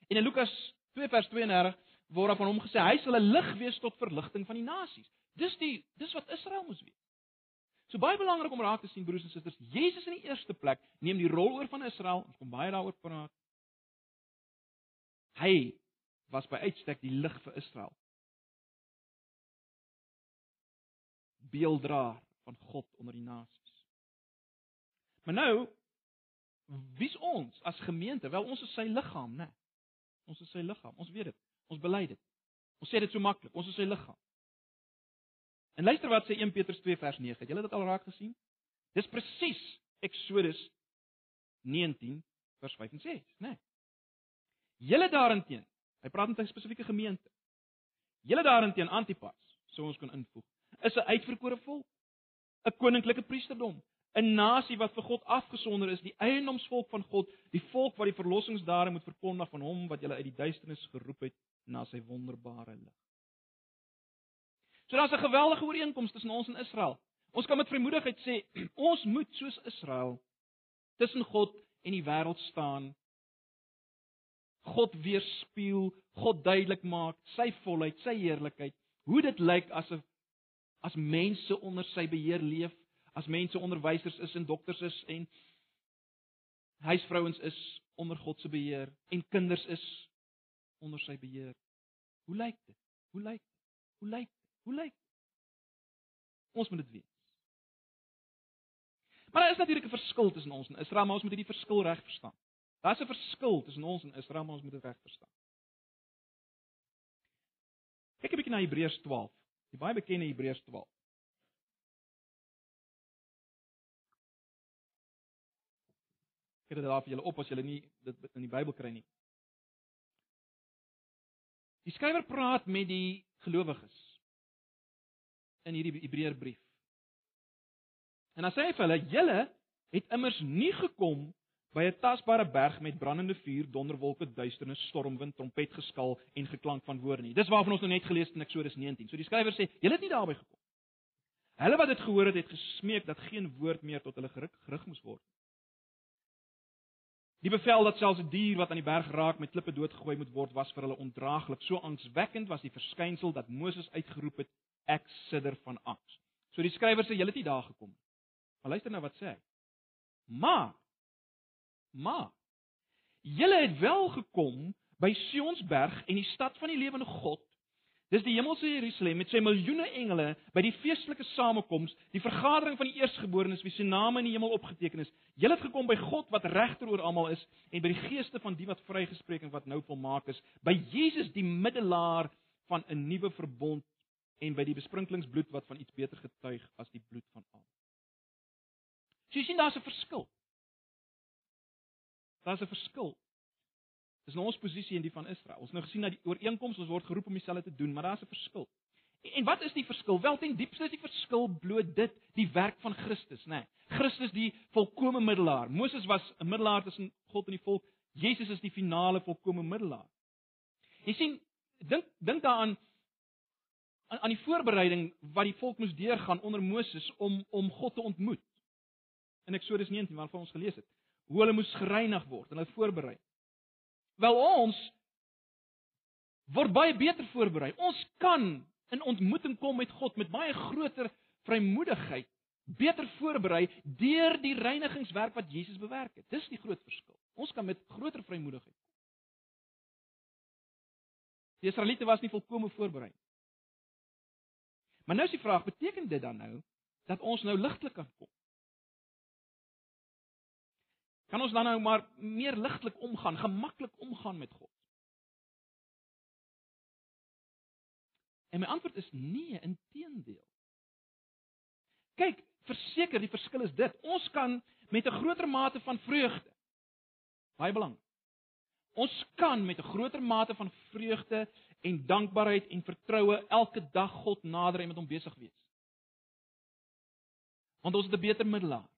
En in Lukas 2 vers 32 word daar van hom gesê hy sal 'n lig wees tot verligting van die nasies. Dis die dis wat Israel moes wees. So baie belangrik om raak te sien broers en susters, Jesus in die eerste plek neem die rol oor van Israel. Ons kom baie daaroor praat. Hy was by uitstek die lig vir Israel. Beelddraer van God onder die nasies. Maar nou wie's ons as gemeente? Wel ons is sy liggaam, né? Ons is sy liggaam. Ons weet dit. Ons bely dit. Ons sê dit so maklik. Ons is sy liggaam. En luister wat sê 1 Petrus 2 vers 9. Het julle dit al raak gesien? Dis presies Exodus 19 vers 5 en 6, né? Nee. Julle daarenteen, hy praat met 'n spesifieke gemeente. Julle daarenteen Antipas, sou ons kan invoeg, is 'n uitverkore volk, 'n koninklike priesterdom, 'n nasie wat vir God afgesonder is, die eiendomsvolk van God, die volk wat die verlossingsdade moet verkondig van hom wat julle uit die duisternis geroep het na sy wonderbare lig. So daar's 'n geweldige ooreenkoms tussen ons en Israel. Ons kan met vrymoedigheid sê ons moet soos Israel tussen God en die wêreld staan. God weerspieël, God duidelik maak sy volheid, sy heerlikheid, hoe dit lyk as 'n as mense onder sy beheer leef, as mense onderwysers is en dokters is en huisvrouens is onder God se beheer en kinders is onder sy beheer. Hoe lyk dit? Hoe lyk dit? Hoe lyk dit? Hoe lyk dit? Ons moet dit weet. Maar daar is natuurlik 'n verskil tussen ons en Israel, maar ons moet hierdie verskil reg verstaan. Daar's 'n verskil tussen ons en Israel, maar ons moet dit reg verstaan. Kyk 'n bietjie na Hebreërs 12. Die baie bekende Hebreërs 12. Kyk dit daar vir julle op as julle nie dit in die Bybel kry nie. Die skrywer praat met die gelowiges in hierdie Hebreërbrief. En dan sê hy vir hulle: "Julle het immers nie gekom by 'n tasbare berg met brandende vuur, donderwolke, duisternis, stormwind, trompetgeskal en geklank van woorde nie." Dis waarvan ons nou net gelees het in Eksodus 19. So die skrywer sê: "Julle het nie daarby gekom." Hulle wat dit gehoor het, het gesmeek dat geen woord meer tot hulle gerig, gerig moes word. Die bevel dat selfs 'n dier wat aan die berg raak met klippe doodgegooi moet word, was vir hulle ondraaglik. So angswekkend was die verskynsel dat Moses uitgeroep het: "Ek sidder van angs." So die skrywer sê: "Julle het nie daar gekom nie." Maar luister nou wat sê hy. Maar maar julle het wel gekom by Sionsberg en die stad van die lewende God. Dis die hemelse Jerusalem met sy miljoene engele by die feestelike samekoms, die vergadering van die eerstgeborenes wie se name in die hemel opgeteken is. Julle het gekom by God wat regter oor almal is en by die geeste van die wat vrygespreek en wat nou volmaak is, by Jesus die middelaar van 'n nuwe verbond en by die besprinklingsbloed wat van iets beter getuig as die bloed van almal. So jy sien daar's 'n verskil. Daar's 'n verskil. Dis nou ons posisie en die van Israel. Ons het nou gesien dat die ooreenkoms ons word geroep om dieselfde te doen, maar daar's 'n verskil. En wat is die verskil? Wel, ten diepste is die verskil bloot dit, die werk van Christus, né? Nee, Christus die volkomme middelaar. Moses was 'n middelaar tussen God en die volk. Jesus is die finale volkomme middelaar. Jy sien, dink dink daaraan aan aan die voorbereiding wat die volk moes deurgaan onder Moses om om God te ontmoet in Eksodus 19 waarvan ons gelees het. Hoe hulle moes gereinig word en hulle voorberei. Wel ons word baie beter voorberei. Ons kan in ontmoeting kom met God met baie groter vrymoedigheid, beter voorberei deur die reinigingswerk wat Jesus bewerk het. Dis die groot verskil. Ons kan met groter vrymoedigheid kom. Die Israeliete was nie volkome voorberei nie. Maar nou is die vraag, beteken dit dan nou dat ons nou ligtelik kan kom? Kan ons dan nou maar meer ligtelik omgaan, gemaklik omgaan met God? En my antwoord is nee, inteendeel. Kyk, verseker die verskil is dit. Ons kan met 'n groter mate van vreugde baie belangrik. Ons kan met 'n groter mate van vreugde en dankbaarheid en vertroue elke dag God nader en met hom besig wees. Want ons het 'n beter middelaar.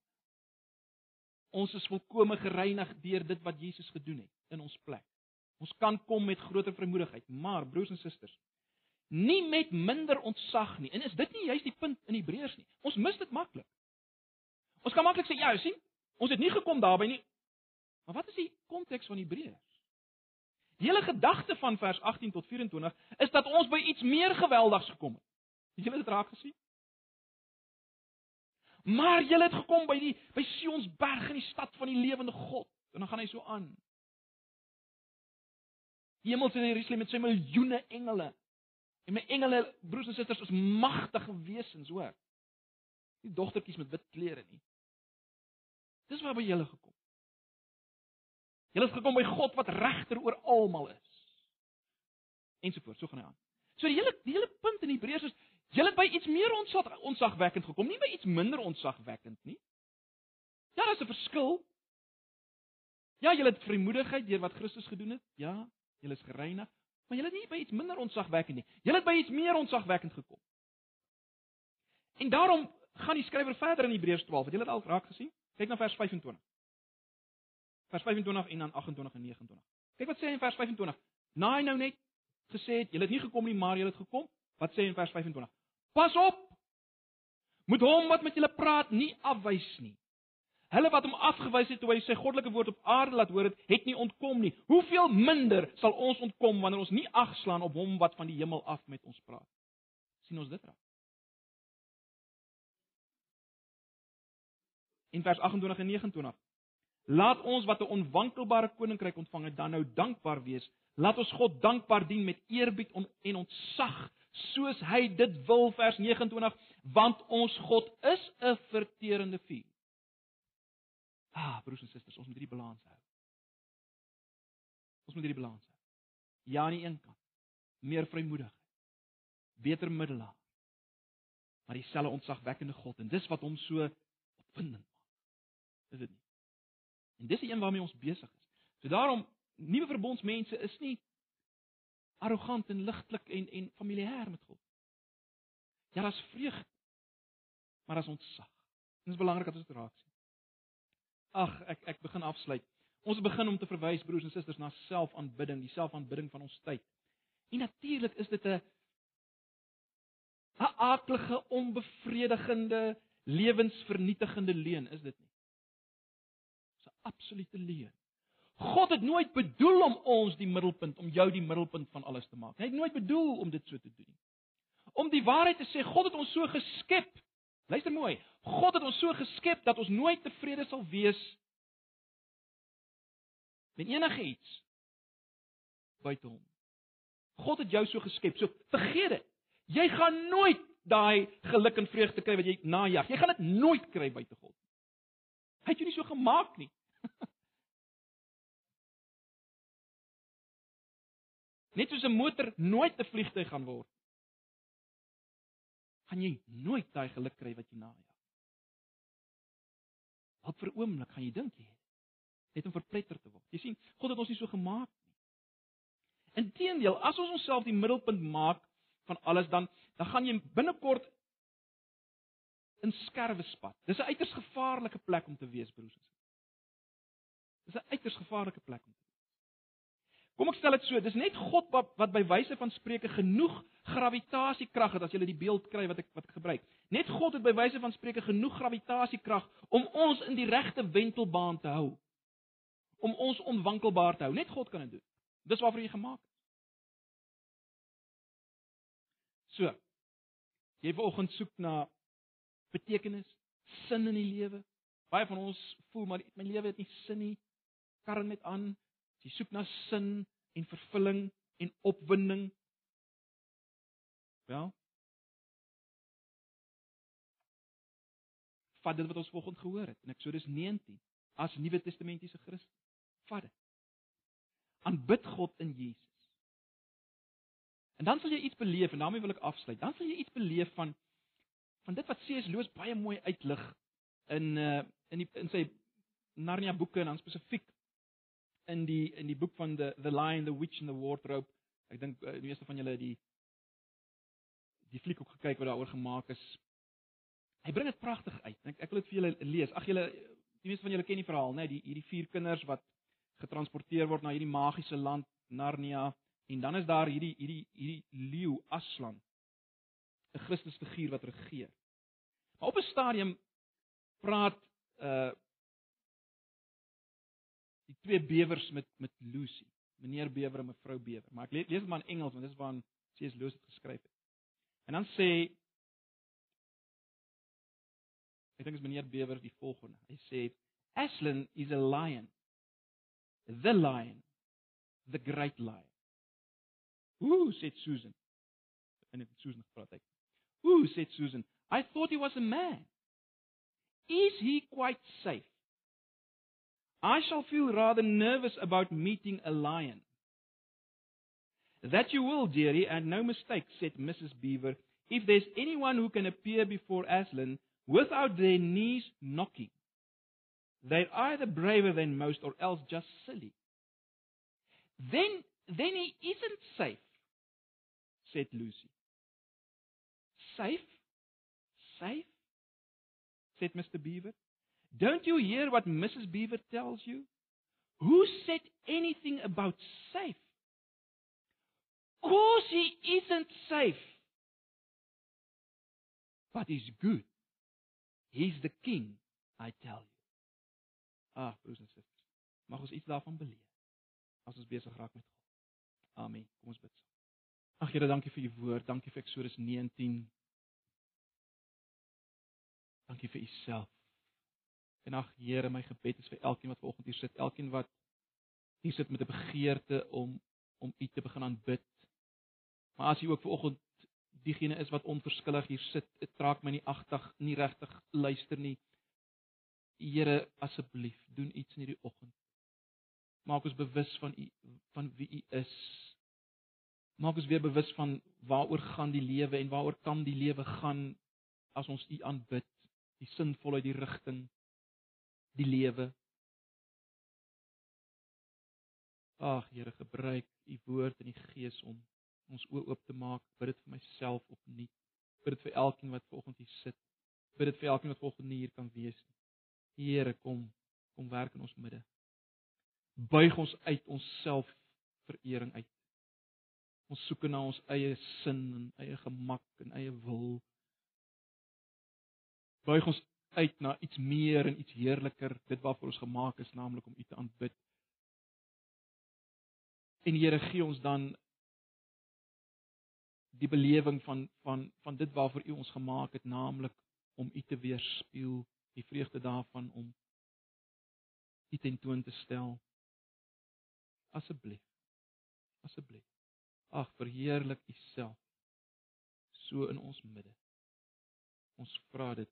Ons is volkome gereinig deur dit wat Jesus gedoen het in ons plek. Ons kan kom met groter vermoedigheid, maar broers en susters, nie met minder ontzag nie. En is dit nie juist die punt in Hebreërs nie? Ons mis dit maklik. Ons kan maklik sê ja, sien, ons het nie gekom daarby nie. Maar wat is die konteks van Hebreërs? Die hele gedagte van vers 18 tot 24 is dat ons by iets meer geweldigs gekom het. Het julle dit raak gesien? Maar jy het gekom by die by Sionsberg in die stad van die lewende God. En dan gaan hy so aan. Hemel se Jerusalem met sy miljoene engele. En my engele broers en susters is magtige wesens, hoor. Nie dogtertjies met wit klere nie. Dis waar by julle gekom. Julle het gekom by God wat regter oor almal is. Ensovoorts, so gaan hy aan. So die hele die hele punt in Hebreërs is Julle by iets meer onsag onsagwekkend gekom, nie by iets minder onsagwekkend nie. Ja, daar's 'n verskil. Ja, julle het vrymoedigheid deur wat Christus gedoen het. Ja, julle is gereinig, maar julle het nie by iets minder ontzagwekkend nie. Julle het by iets meer ontzagwekkend gekom. En daarom gaan die skrywer verder in Hebreërs 12. Het julle dit al raak gesien? Kyk na vers 25. Vers 25 en dan 28 en 29. Kyk wat sê hy in vers 25. Na hy nou net gesê het, julle het nie gekom nie, maar julle het gekom. Wat sê hy in vers 25? Pas op. Moet hom wat met julle praat nie afwys nie. Hulle wat hom afgewys het toe hy sy goddelike woord op aarde laat hoor het, het nie ontkom nie. Hoeveel minder sal ons ontkom wanneer ons nie agslaan op hom wat van die hemel af met ons praat? sien ons dit raak? In vers 28 en 29. Laat ons wat 'n onwankelbare koninkryk ontvang het, dan nou dankbaar wees. Laat ons God dankbaar dien met eerbied en ontzag, soos hy dit wil vers 29, want ons God is 'n verterende vuur. Ah, broers en susters, ons moet hierdie balans hou. Ons moet hierdie balans hou. Ja aan die een kant, meer vrymoedigheid, beter middelaar. Maar dieselfde ontzagwekkende God en dis wat hom so opwindend maak. Is dit nie? En dis die een waarmee ons besig is. So daarom nuwe verbondsmense is nie arrogant en ligtelik en en familier met God. Ja, daar's vreugde. Maar daar's ontzag. Dit is belangrik dat ons dit raak sien. Ag, ek ek begin afsluit. Ons begin om te verwys broers en susters na selfaanbidding, die selfaanbidding van ons tyd. En natuurlik is dit 'n 'n aardige, onbevredigende, lewensvernietigende leuen, is dit nie? 'n absolute leuen. God het nooit bedoel om ons die middelpunt, om jou die middelpunt van alles te maak. Hy het nooit bedoel om dit so te doen nie. Om die waarheid te sê, God het ons so geskep Luister mooi. God het ons so geskep dat ons nooit tevrede sal wees met enigiets buite hom. God het jou so geskep. So vergeet dit. Jy gaan nooit daai geluk en vreugde kry wat jy najag. Jy gaan dit nooit kry buite God. Hy het jou nie so gemaak nie. Net soos 'n motor nooit 'n vliegtuig gaan word gaan jy nooit daai geluk kry wat jy najag. Wat vir oomblik gaan jy dink jy net om verpletter te word. Jy sien, God het ons nie so gemaak nie. Inteendeel, as ons onsself die middelpunt maak van alles dan dan gaan jy binnekort in skerwe spat. Dis 'n uiters gevaarlike plek om te wees, broers en susters. Dis 'n uiters gevaarlike plek om te Kom ek stel dit so, dis net God wat, wat by wyse van spreuke genoeg gravitasiekrag het as jy die beeld kry wat ek wat ek gebruik. Net God het by wyse van spreuke genoeg gravitasiekrag om ons in die regte wentelbaan te hou. Om ons onwankelbaar te hou. Net God kan dit doen. Dis waarvoor jy gemaak is. So. Jy vanoggend soek na betekenis, sin in die lewe. Baie van ons voel maar my lewe het nie sin nie. Karren net aan, Jy soek na sin en vervulling en opwinding. Wel. Vat dit wat ons vanoggend gehoor het in Eksodus 19 as Nuwe Testamentiese Christen. Vat dit. Aanbid God in Jesus. En dan sal jy iets beleef en daarmee wil ek afsluit. Dan sal jy iets beleef van van dit wat C.S. Lewis baie mooi uitlig in uh in die in sy Narnia boeke en dan spesifiek in die in die boek van the the lion the witch and the wardrobe. Ek dink uh, die meeste van julle die die fliek ook gekyk wat daaroor gemaak is. Hy bring dit pragtig uit. Ek ek wil dit vir julle lees. Ag julle die meeste van julle ken die verhaal nê die hierdie vier kinders wat getransporteer word na hierdie magiese land Narnia en dan is daar hierdie hierdie hierdie leeu Aslan 'n Christus figuur wat regeer. Maar op 'n stadium praat uh die twee bewers met met Lucy, meneer Bewer en mevrou Bewer. Maar ek lees dit maar in Engels want dit is waar C.S. Lewis dit geskryf het. En dan sê ek dink is meneer Bewer die volgende. Hy sê Aslan is a lion. The lion. The great lion. Ooh, said Susan. En dit Susan gepraat het. Ooh, said Susan. I thought he was a man. Is he quite safe? I shall feel rather nervous about meeting a lion. That you will, dearie, and no mistake, said Mrs. Beaver. If there's anyone who can appear before Aslan without their knees knocking, They're either braver than most or else just silly. Then then he isn't safe, said Lucy. Safe? Safe? said Mr. Beaver. Don't you hear what Mrs. Beaver tells you? Who said anything about safe? Course he isn't safe. But he's good. He's the king, I tell you. Ah, broers en susters. Mag ons iets daarvan beleef as ons besig raak met God. Amen. Kom ons bid. Ag Here, dankie vir u woord. Dankie vir Eksodus 19. Dankie vir u self. En ag Here, my gebed is vir elkeen wat vanoggend hier sit, elkeen wat hier sit met 'n begeerte om om u te begin aanbid. Maar as jy ook vanoggend diegene is wat onverskillig hier sit, dit traak my nie agtig nie regtig luister nie. Here, asseblief, doen iets in hierdie oggend. Maak ons bewus van u van wie u is. Maak ons weer bewus van waaroor gaan die lewe en waaroor kan die lewe gaan as ons u aanbid, die sinvolheid, die rigting, die lewe. Ag Here, gebruik u woord en die gees om ons oë oop te maak. Bid dit vir myself opnuut. Bid dit vir elkeen wat vanoggend hier sit. Bid dit vir elkeen wat vanoggend nie hier kan wees nie. Here, kom, kom werk in ons midde. Buig ons uit onsself verering uit. Ons soek na ons eie sin en eie gemak en eie wil. Buig ons uit na iets meer en iets heerliker, dit waarvoor ons gemaak is, naamlik om U te aanbid. En Here, gee ons dan die belewing van van van dit waarvoor U ons gemaak het, naamlik om U te weerspieël, die vreugde daarvan om U tentoon te stel. Asseblief. Asseblief. Ag, verheerlik U self so in ons midde. Ons vra dit